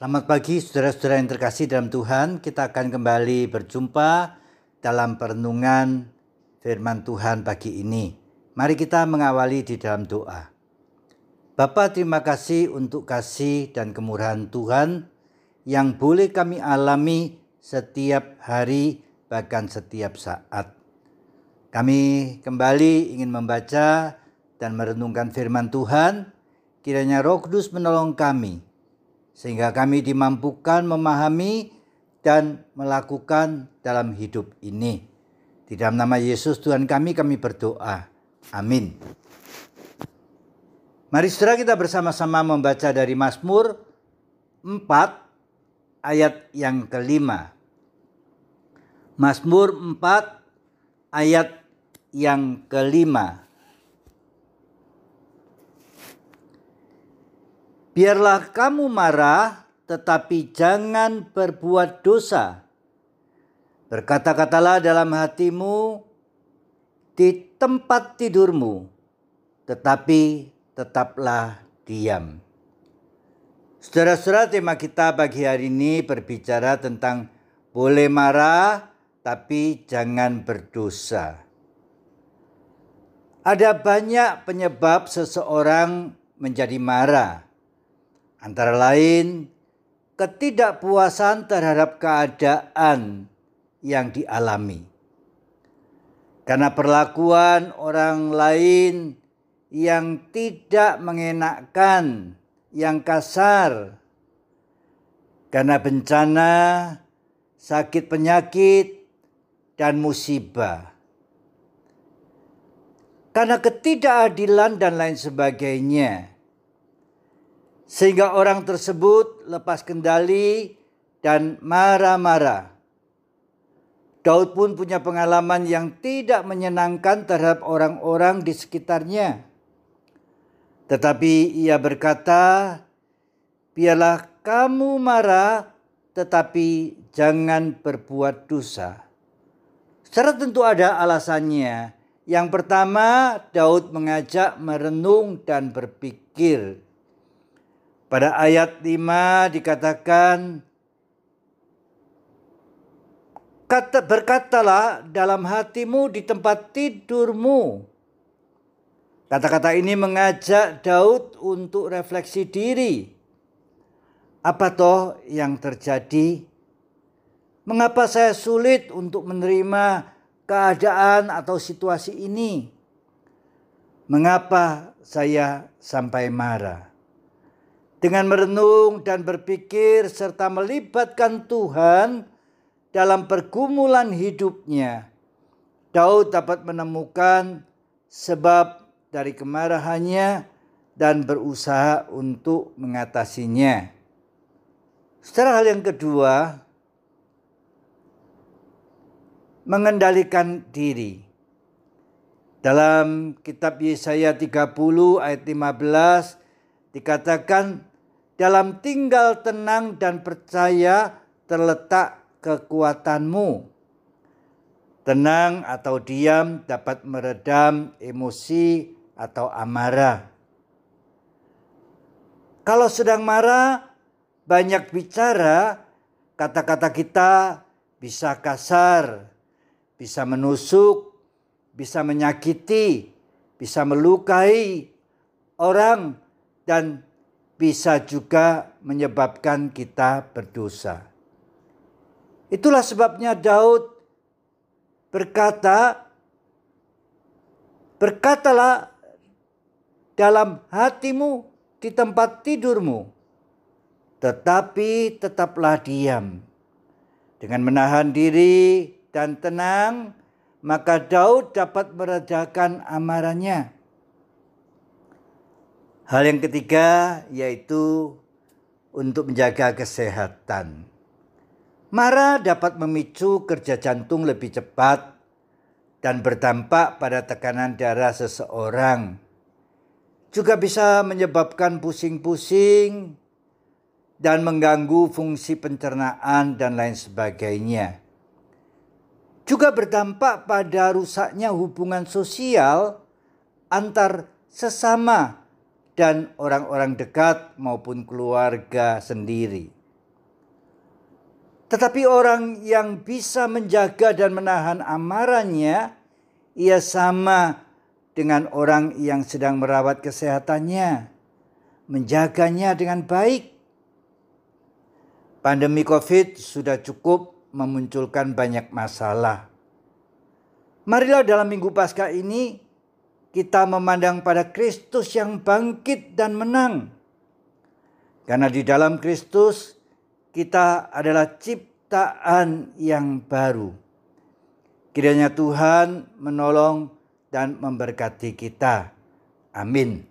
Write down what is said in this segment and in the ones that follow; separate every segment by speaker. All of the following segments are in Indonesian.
Speaker 1: Selamat pagi saudara-saudara yang terkasih dalam Tuhan. Kita akan kembali berjumpa dalam perenungan firman Tuhan pagi ini. Mari kita mengawali di dalam doa. Bapa terima kasih untuk kasih dan kemurahan Tuhan yang boleh kami alami setiap hari bahkan setiap saat. Kami kembali ingin membaca dan merenungkan firman Tuhan. Kiranya Roh Kudus menolong kami sehingga kami dimampukan memahami dan melakukan dalam hidup ini. Di dalam nama Yesus Tuhan kami, kami berdoa. Amin. Mari saudara kita bersama-sama membaca dari Mazmur 4 ayat yang kelima. Mazmur 4 ayat yang kelima. Biarlah kamu marah, tetapi jangan berbuat dosa. Berkata-katalah dalam hatimu di tempat tidurmu, tetapi tetaplah diam. Saudara-saudara, tema kita pagi hari ini berbicara tentang boleh marah, tapi jangan berdosa. Ada banyak penyebab seseorang menjadi marah Antara lain ketidakpuasan terhadap keadaan yang dialami. Karena perlakuan orang lain yang tidak mengenakkan, yang kasar. Karena bencana, sakit penyakit, dan musibah. Karena ketidakadilan dan lain sebagainya sehingga orang tersebut lepas kendali dan marah-marah. Daud pun punya pengalaman yang tidak menyenangkan terhadap orang-orang di sekitarnya. Tetapi ia berkata, "Biarlah kamu marah, tetapi jangan berbuat dosa." Secara tentu ada alasannya. Yang pertama, Daud mengajak merenung dan berpikir pada ayat 5 dikatakan Kata berkatalah dalam hatimu di tempat tidurmu. Kata-kata ini mengajak Daud untuk refleksi diri. Apa toh yang terjadi? Mengapa saya sulit untuk menerima keadaan atau situasi ini? Mengapa saya sampai marah? Dengan merenung dan berpikir serta melibatkan Tuhan dalam pergumulan hidupnya, Daud dapat menemukan sebab dari kemarahannya dan berusaha untuk mengatasinya. Secara hal yang kedua, mengendalikan diri. Dalam kitab Yesaya 30 ayat 15 dikatakan dalam tinggal tenang dan percaya terletak kekuatanmu. Tenang atau diam dapat meredam emosi atau amarah. Kalau sedang marah, banyak bicara, kata-kata kita bisa kasar, bisa menusuk, bisa menyakiti, bisa melukai orang, dan bisa juga menyebabkan kita berdosa. Itulah sebabnya Daud berkata, "Berkatalah dalam hatimu di tempat tidurmu, tetapi tetaplah diam." Dengan menahan diri dan tenang, maka Daud dapat meredakan amarahnya Hal yang ketiga yaitu untuk menjaga kesehatan. Marah dapat memicu kerja jantung lebih cepat dan berdampak pada tekanan darah seseorang. Juga bisa menyebabkan pusing-pusing dan mengganggu fungsi pencernaan dan lain sebagainya. Juga berdampak pada rusaknya hubungan sosial antar sesama dan orang-orang dekat maupun keluarga sendiri. Tetapi orang yang bisa menjaga dan menahan amarahnya, ia sama dengan orang yang sedang merawat kesehatannya, menjaganya dengan baik. Pandemi COVID sudah cukup memunculkan banyak masalah. Marilah dalam minggu Paskah ini kita memandang pada Kristus yang bangkit dan menang. Karena di dalam Kristus kita adalah ciptaan yang baru. Kiranya Tuhan menolong dan memberkati kita. Amin.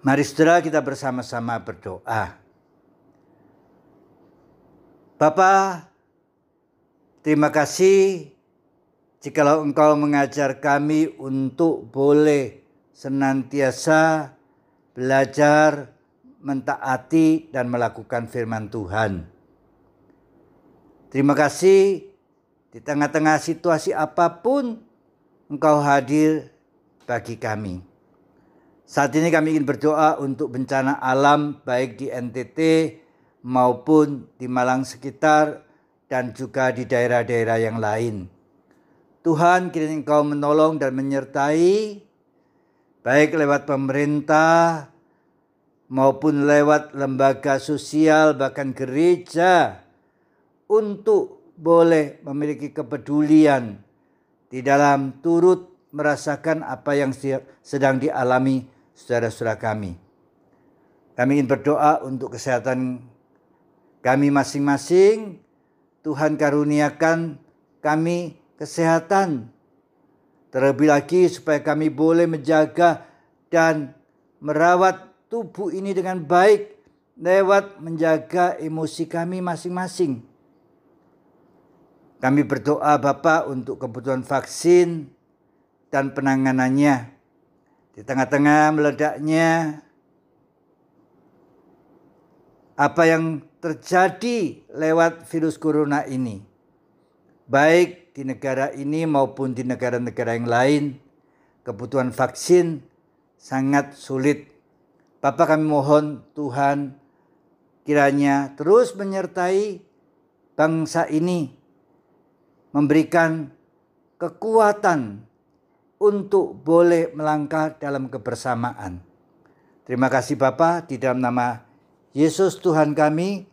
Speaker 1: Mari saudara kita bersama-sama berdoa. Bapa, terima kasih jikalau engkau mengajar kami untuk boleh senantiasa belajar, mentaati, dan melakukan firman Tuhan. Terima kasih di tengah-tengah situasi apa pun engkau hadir bagi kami. Saat ini kami ingin berdoa untuk bencana alam baik di NTT maupun di Malang sekitar dan juga di daerah-daerah yang lain. Tuhan kiranya Engkau menolong dan menyertai baik lewat pemerintah maupun lewat lembaga sosial bahkan gereja untuk boleh memiliki kepedulian di dalam turut merasakan apa yang sedang dialami saudara-saudara kami. Kami ingin berdoa untuk kesehatan kami masing-masing. Tuhan karuniakan kami kesehatan. Terlebih lagi supaya kami boleh menjaga dan merawat tubuh ini dengan baik lewat menjaga emosi kami masing-masing. Kami berdoa Bapak untuk kebutuhan vaksin dan penanganannya. Di tengah-tengah meledaknya apa yang terjadi lewat virus corona ini. Baik di negara ini maupun di negara-negara yang lain, kebutuhan vaksin sangat sulit. Bapak kami mohon Tuhan kiranya terus menyertai bangsa ini, memberikan kekuatan untuk boleh melangkah dalam kebersamaan. Terima kasih Bapak di dalam nama Yesus Tuhan kami,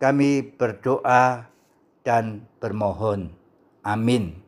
Speaker 1: kami berdoa dan bermohon. Amin.